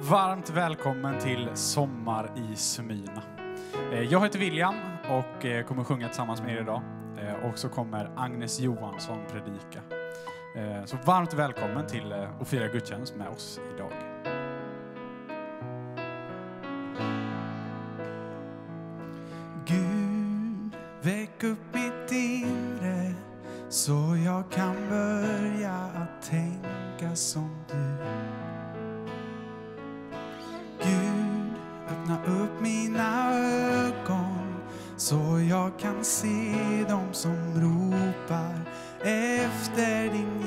Varmt välkommen till Sommar i Smyrna. Eh, jag heter William och eh, kommer sjunga tillsammans med er idag. Eh, och så kommer Agnes Johansson predika. Så varmt välkommen till att fira gudstjänst med oss idag. de som ropar efter din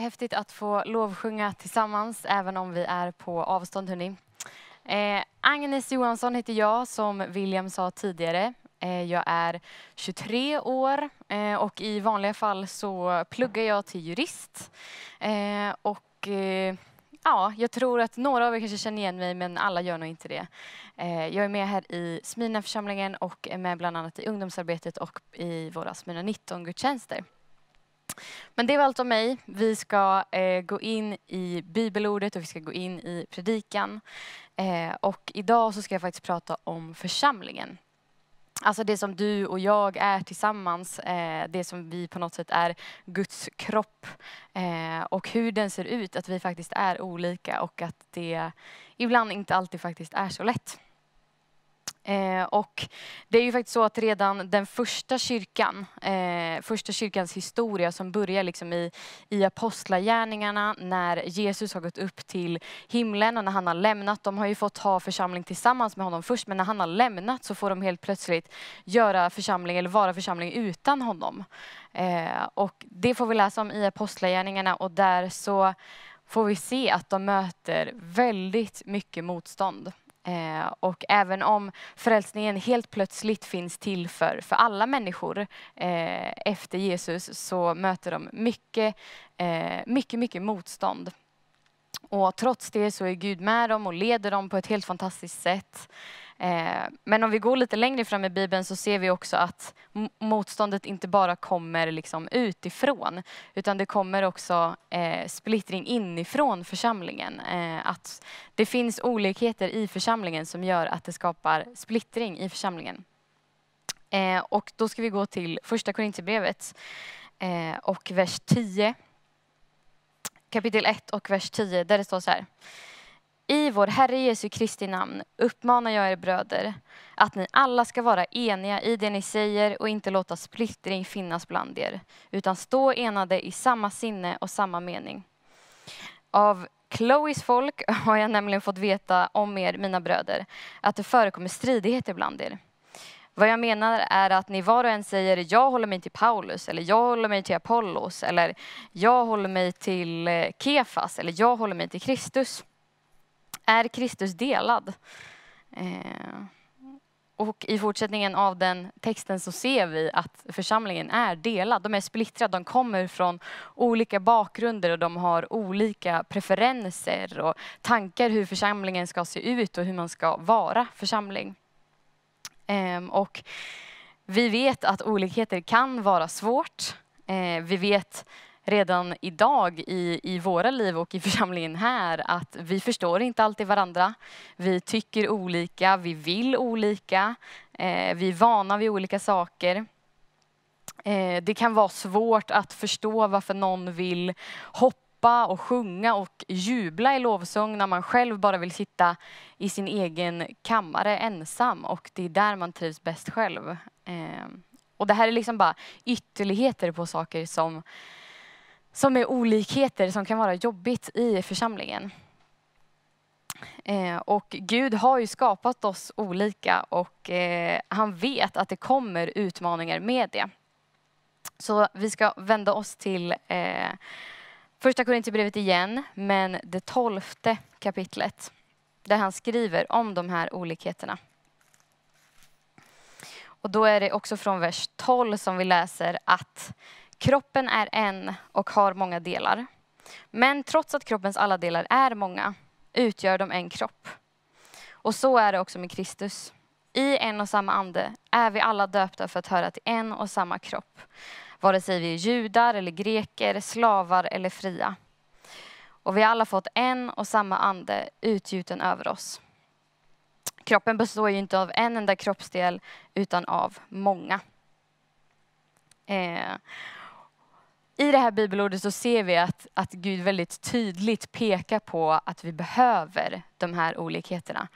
häftigt att få lovsjunga tillsammans, även om vi är på avstånd. Hörrni. Eh, Agnes Johansson heter jag, som William sa tidigare. Eh, jag är 23 år eh, och i vanliga fall så pluggar jag till jurist. Eh, och, eh, ja, jag tror att några av er kanske känner igen mig, men alla gör nog inte det. Eh, jag är med här i Smyrnaförsamlingen och är med bland annat i ungdomsarbetet och i våra Smyrna 19-gudstjänster. Men det var allt om mig. Vi ska eh, gå in i bibelordet och vi ska gå in i predikan. Eh, och idag så ska jag faktiskt prata om församlingen. Alltså det som du och jag är tillsammans, eh, det som vi på något sätt är Guds kropp eh, och hur den ser ut, att vi faktiskt är olika och att det ibland inte alltid faktiskt är så lätt. Eh, och det är ju faktiskt så att redan den första kyrkan, eh, första kyrkans historia som börjar liksom i, i apostlagärningarna när Jesus har gått upp till himlen och när han har lämnat. De har ju fått ha församling tillsammans med honom först men när han har lämnat så får de helt plötsligt göra församling eller vara församling utan honom. Eh, och det får vi läsa om i apostlagärningarna och där så får vi se att de möter väldigt mycket motstånd. Eh, och även om frälsningen helt plötsligt finns till för, för alla människor eh, efter Jesus så möter de mycket, eh, mycket, mycket motstånd. Och trots det så är Gud med dem och leder dem på ett helt fantastiskt sätt. Eh, men om vi går lite längre fram i Bibeln så ser vi också att motståndet inte bara kommer liksom utifrån utan det kommer också eh, splittring inifrån församlingen. Eh, att det finns olikheter i församlingen som gör att det skapar splittring i församlingen. Och då ska vi gå till första Korinthierbrevet och vers 10. Kapitel 1 och vers 10 där det står så här. I vår Herre Jesu Kristi namn uppmanar jag er bröder att ni alla ska vara eniga i det ni säger och inte låta splittring finnas bland er, utan stå enade i samma sinne och samma mening. Av Chloes folk har jag nämligen fått veta om er, mina bröder, att det förekommer stridigheter bland er. Vad jag menar är att ni var och en säger jag håller mig till Paulus eller jag håller mig till Apollos eller jag håller mig till eh, Kefas eller jag håller mig till Kristus. Är Kristus delad? Eh, och i fortsättningen av den texten så ser vi att församlingen är delad. De är splittrade, de kommer från olika bakgrunder och de har olika preferenser och tankar hur församlingen ska se ut och hur man ska vara församling. Eh, och vi vet att olikheter kan vara svårt. Eh, vi vet redan idag i, i våra liv och i församlingen här att vi förstår inte alltid varandra. Vi tycker olika, vi vill olika, eh, vi är vana vid olika saker. Eh, det kan vara svårt att förstå varför någon vill hoppa och sjunga och jubla i lovsång när man själv bara vill sitta i sin egen kammare ensam och det är där man trivs bäst själv. Eh, och det här är liksom bara ytterligheter på saker som som är olikheter som kan vara jobbigt i församlingen. Eh, och Gud har ju skapat oss olika och eh, han vet att det kommer utmaningar med det. Så vi ska vända oss till eh, första Korinthierbrevet igen, men det tolfte kapitlet där han skriver om de här olikheterna. Och då är det också från vers 12 som vi läser att Kroppen är en och har många delar. Men trots att kroppens alla delar är många utgör de en kropp. Och så är det också med Kristus. I en och samma ande är vi alla döpta för att höra till en och samma kropp. Vare sig vi är judar eller greker, slavar eller fria. Och vi har alla fått en och samma ande utgjuten över oss. Kroppen består ju inte av en enda kroppsdel utan av många. Eh, i det här bibelordet så ser vi att, att Gud väldigt tydligt pekar på att vi behöver de här olikheterna.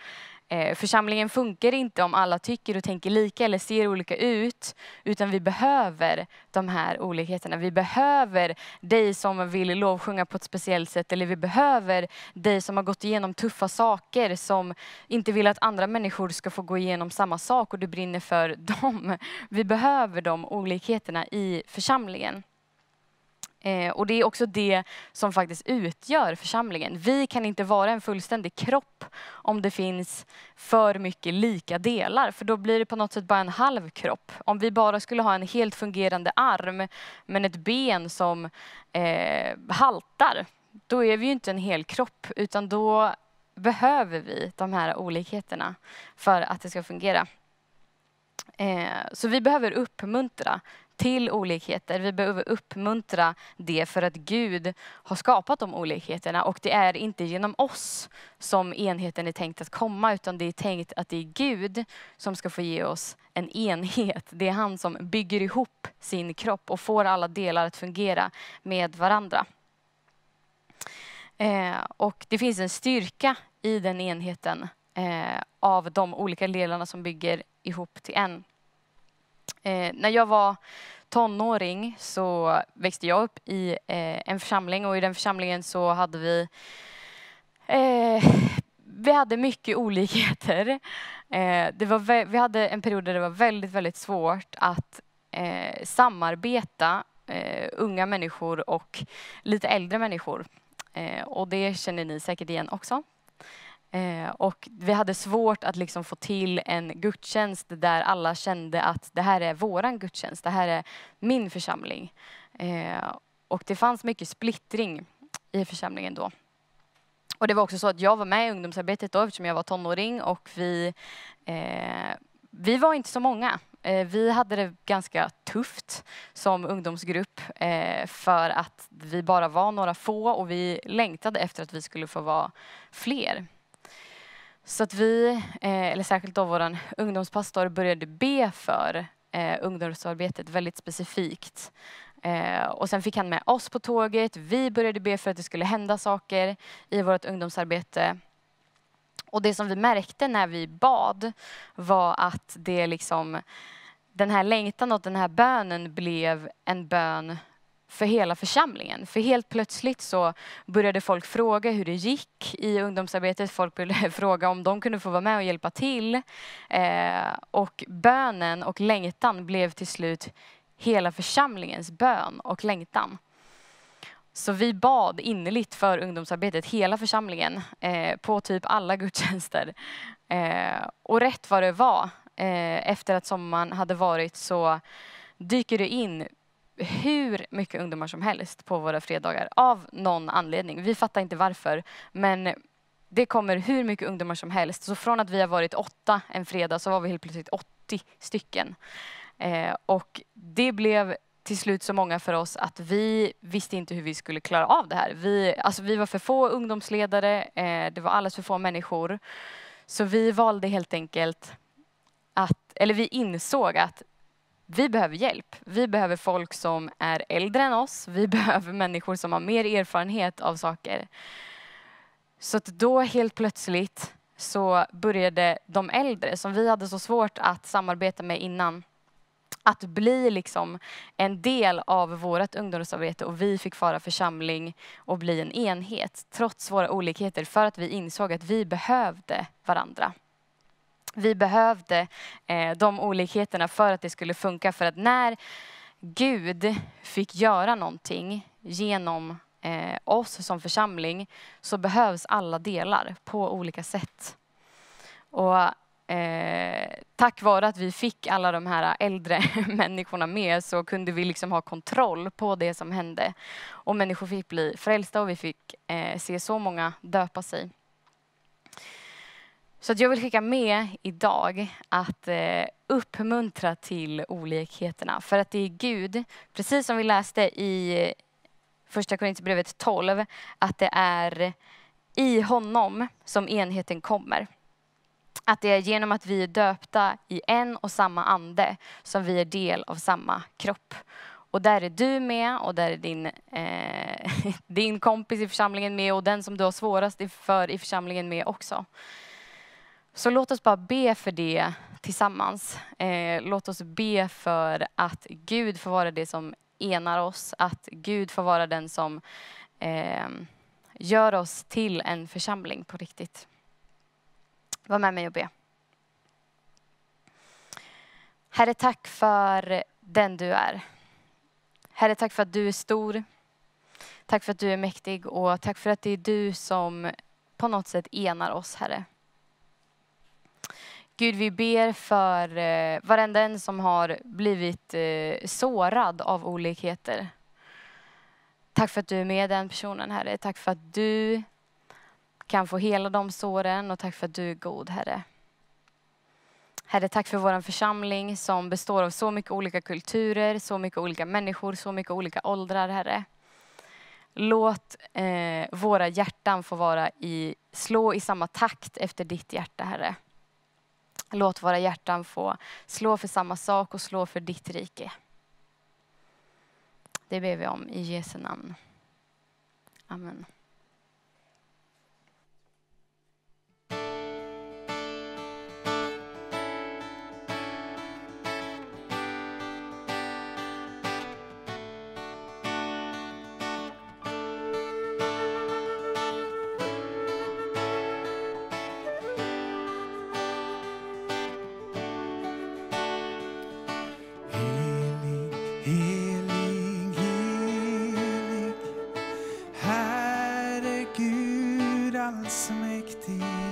Eh, församlingen funkar inte om alla tycker och tänker lika eller ser olika ut, utan vi behöver de här olikheterna. Vi behöver dig som vill lovsjunga på ett speciellt sätt, eller vi behöver dig som har gått igenom tuffa saker, som inte vill att andra människor ska få gå igenom samma sak och du brinner för dem. Vi behöver de olikheterna i församlingen. Eh, och det är också det som faktiskt utgör församlingen. Vi kan inte vara en fullständig kropp om det finns för mycket lika delar, för då blir det på något sätt bara en halv kropp. Om vi bara skulle ha en helt fungerande arm, men ett ben som eh, haltar, då är vi ju inte en hel kropp, utan då behöver vi de här olikheterna för att det ska fungera. Eh, så vi behöver uppmuntra till olikheter. Vi behöver uppmuntra det för att Gud har skapat de olikheterna och det är inte genom oss som enheten är tänkt att komma utan det är tänkt att det är Gud som ska få ge oss en enhet. Det är han som bygger ihop sin kropp och får alla delar att fungera med varandra. Eh, och det finns en styrka i den enheten eh, av de olika delarna som bygger ihop till en. Eh, när jag var tonåring så växte jag upp i eh, en församling och i den församlingen så hade vi eh, vi hade mycket olikheter. Eh, det var vi hade en period där det var väldigt, väldigt svårt att eh, samarbeta eh, unga människor och lite äldre människor. Eh, och det känner ni säkert igen också. Eh, och vi hade svårt att liksom få till en gudstjänst där alla kände att det här är våran gudstjänst, det här är min församling. Eh, och det fanns mycket splittring i församlingen då. Och det var också så att jag var med i ungdomsarbetet då eftersom jag var tonåring och vi, eh, vi var inte så många. Eh, vi hade det ganska tufft som ungdomsgrupp eh, för att vi bara var några få och vi längtade efter att vi skulle få vara fler. Så att vi, eh, eller särskilt då vår ungdomspastor, började be för eh, ungdomsarbetet väldigt specifikt. Eh, och sen fick han med oss på tåget. Vi började be för att det skulle hända saker i vårt ungdomsarbete. Och det som vi märkte när vi bad var att det liksom, den här längtan och den här bönen blev en bön för hela församlingen. För helt plötsligt så började folk fråga hur det gick i ungdomsarbetet. Folk började fråga om de kunde få vara med och hjälpa till. Eh, och bönen och längtan blev till slut hela församlingens bön och längtan. Så vi bad innerligt för ungdomsarbetet, hela församlingen, eh, på typ alla gudstjänster. Eh, och rätt vad det var, eh, efter att sommaren hade varit så dyker det in hur mycket ungdomar som helst på våra fredagar av någon anledning. Vi fattar inte varför, men det kommer hur mycket ungdomar som helst. Så från att vi har varit åtta en fredag så var vi helt plötsligt 80 stycken. Eh, och det blev till slut så många för oss att vi visste inte hur vi skulle klara av det här. Vi, alltså vi var för få ungdomsledare, eh, det var alldeles för få människor. Så vi valde helt enkelt att, eller vi insåg att vi behöver hjälp. Vi behöver folk som är äldre än oss. Vi behöver människor som har mer erfarenhet av saker. Så att då helt plötsligt så började de äldre, som vi hade så svårt att samarbeta med innan, att bli liksom en del av vårt ungdomsarbete och vi fick vara församling och bli en enhet trots våra olikheter för att vi insåg att vi behövde varandra. Vi behövde eh, de olikheterna för att det skulle funka. För att när Gud fick göra någonting genom eh, oss som församling så behövs alla delar på olika sätt. Och eh, tack vare att vi fick alla de här äldre människorna med så kunde vi liksom ha kontroll på det som hände. Och människor fick bli frälsta och vi fick eh, se så många döpa sig. Så att jag vill skicka med idag att eh, uppmuntra till olikheterna. För att det är Gud, precis som vi läste i eh, första Korinthierbrevet 12, att det är i honom som enheten kommer. Att det är genom att vi är döpta i en och samma ande som vi är del av samma kropp. Och där är du med och där är din, eh, din kompis i församlingen med och den som du har svårast för i församlingen med också. Så låt oss bara be för det tillsammans. Eh, låt oss be för att Gud får vara det som enar oss, att Gud får vara den som eh, gör oss till en församling på riktigt. Var med mig och be. Herre, tack för den du är. Herre, tack för att du är stor. Tack för att du är mäktig och tack för att det är du som på något sätt enar oss, Herre. Gud, vi ber för eh, varenda en som har blivit eh, sårad av olikheter. Tack för att du är med den personen, Herre. Tack för att du kan få hela de såren och tack för att du är god, Herre. Herre, tack för vår församling som består av så mycket olika kulturer, så mycket olika människor, så mycket olika åldrar, Herre. Låt eh, våra hjärtan få vara i, slå i samma takt efter ditt hjärta, Herre. Låt våra hjärtan få slå för samma sak och slå för ditt rike. Det ber vi om i Jesu namn. Amen. Allsmäktig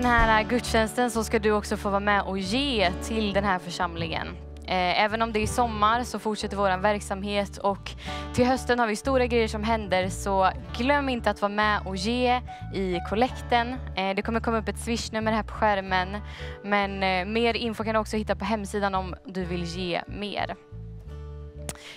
Den här äh, gudstjänsten så ska du också få vara med och ge till den här församlingen. Eh, även om det är sommar så fortsätter vår verksamhet och till hösten har vi stora grejer som händer så glöm inte att vara med och ge i kollekten. Eh, det kommer komma upp ett swishnummer här på skärmen men eh, mer info kan du också hitta på hemsidan om du vill ge mer.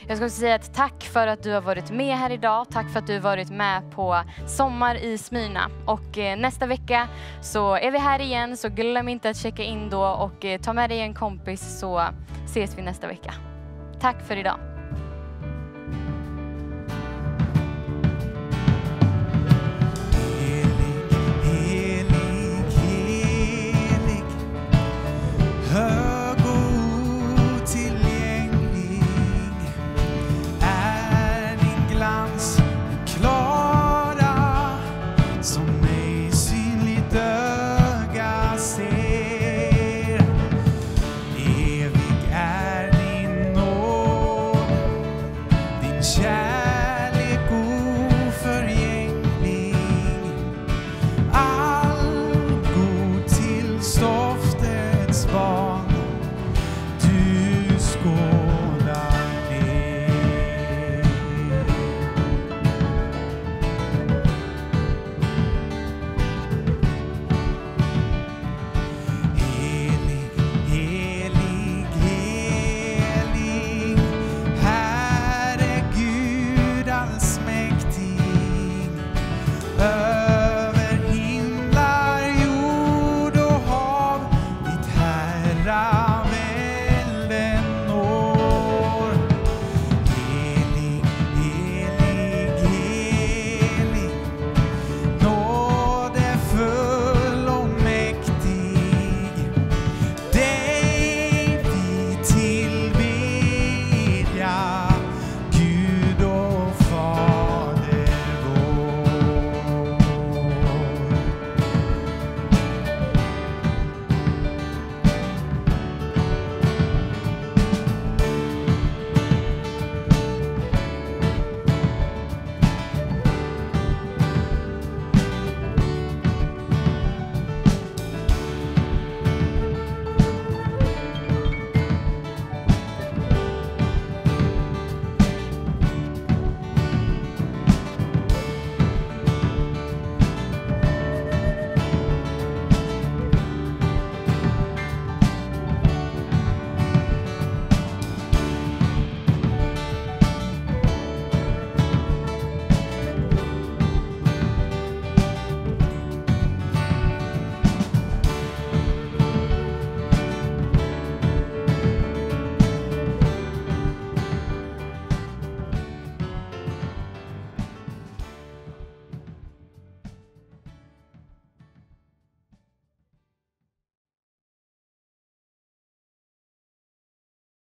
Jag ska också säga ett tack för att du har varit med här idag. Tack för att du har varit med på Sommar i Smyrna. Och eh, nästa vecka så är vi här igen, så glöm inte att checka in då och eh, ta med dig en kompis så ses vi nästa vecka. Tack för idag.